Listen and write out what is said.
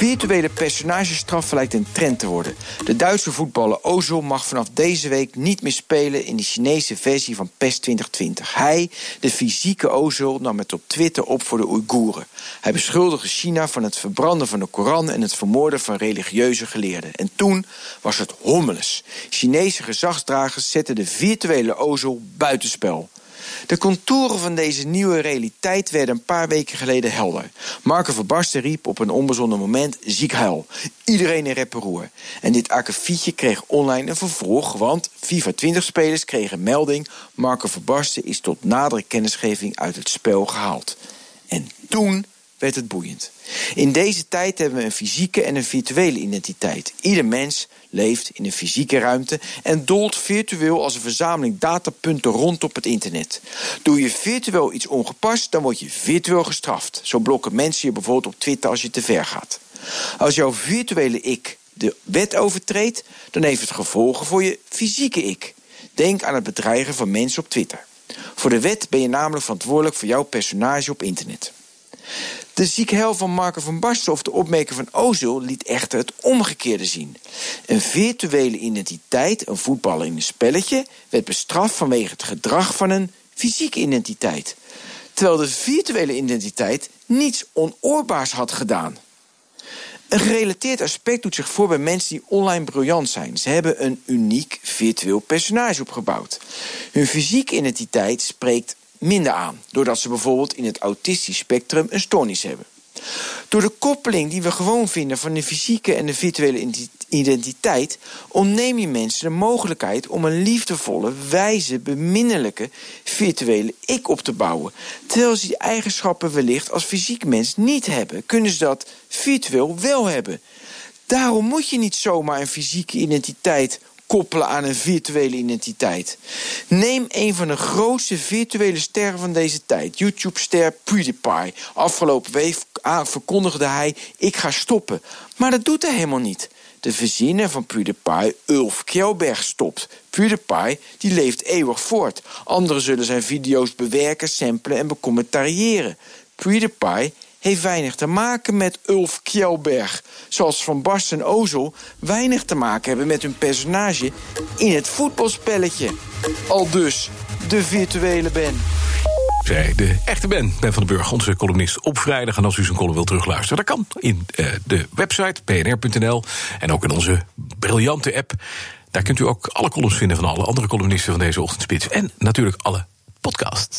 Virtuele personagestraf lijkt een trend te worden. De Duitse voetballer Ozil mag vanaf deze week niet meer spelen in de Chinese versie van PES 2020. Hij, de fysieke Ozil, nam het op Twitter op voor de Oeigoeren. Hij beschuldigde China van het verbranden van de Koran en het vermoorden van religieuze geleerden. En toen was het hommeles. Chinese gezagsdragers zetten de virtuele Ozil buitenspel. De contouren van deze nieuwe realiteit werden een paar weken geleden helder. Marco Verbarsten riep op een onbezonnen moment ziek huil. Iedereen in reperoer. En dit akkefietje kreeg online een vervolg, want FIFA 20-spelers kregen melding... Marco Verbarsten is tot nadere kennisgeving uit het spel gehaald. En toen werd het boeiend. In deze tijd hebben we een fysieke en een virtuele identiteit. Ieder mens leeft in een fysieke ruimte en dolt virtueel als een verzameling datapunten rond op het internet. Doe je virtueel iets ongepast, dan word je virtueel gestraft. Zo blokken mensen je bijvoorbeeld op Twitter als je te ver gaat. Als jouw virtuele ik de wet overtreedt, dan heeft het gevolgen voor je fysieke ik. Denk aan het bedreigen van mensen op Twitter. Voor de wet ben je namelijk verantwoordelijk voor jouw personage op internet. De ziekheil van Marco van Basten of de opmerking van Ozil liet echter het omgekeerde zien. Een virtuele identiteit, een voetballer in een spelletje, werd bestraft vanwege het gedrag van een fysieke identiteit. Terwijl de virtuele identiteit niets onoorbaars had gedaan. Een gerelateerd aspect doet zich voor bij mensen die online briljant zijn. Ze hebben een uniek virtueel personage opgebouwd. Hun fysieke identiteit spreekt minder aan, doordat ze bijvoorbeeld in het autistisch spectrum een stoornis hebben. Door de koppeling die we gewoon vinden van de fysieke en de virtuele identiteit, ontneem je mensen de mogelijkheid om een liefdevolle, wijze, beminnelijke virtuele ik op te bouwen. Terwijl ze die eigenschappen wellicht als fysiek mens niet hebben, kunnen ze dat virtueel wel hebben. Daarom moet je niet zomaar een fysieke identiteit koppelen aan een virtuele identiteit. Neem een van de grootste virtuele sterren van deze tijd, YouTube-ster PewDiePie. Afgelopen week verkondigde hij: Ik ga stoppen. Maar dat doet hij helemaal niet. De verzinner van PewDiePie, Ulf Kjelberg, stopt. PewDiePie die leeft eeuwig voort. Anderen zullen zijn video's bewerken, samplen en becommentariëren. PewDiePie heeft weinig te maken met Ulf Kjelberg. Zoals Van Basten en Ozel weinig te maken hebben met hun personage in het voetbalspelletje. Al dus de virtuele Ben. Zij de echte Ben, Ben van den Burg, onze columnist op vrijdag. En als u zijn column wilt terugluisteren, dat kan in uh, de website pnr.nl en ook in onze briljante app. Daar kunt u ook alle columns vinden van alle andere columnisten van deze ochtendspits. En natuurlijk alle podcasts.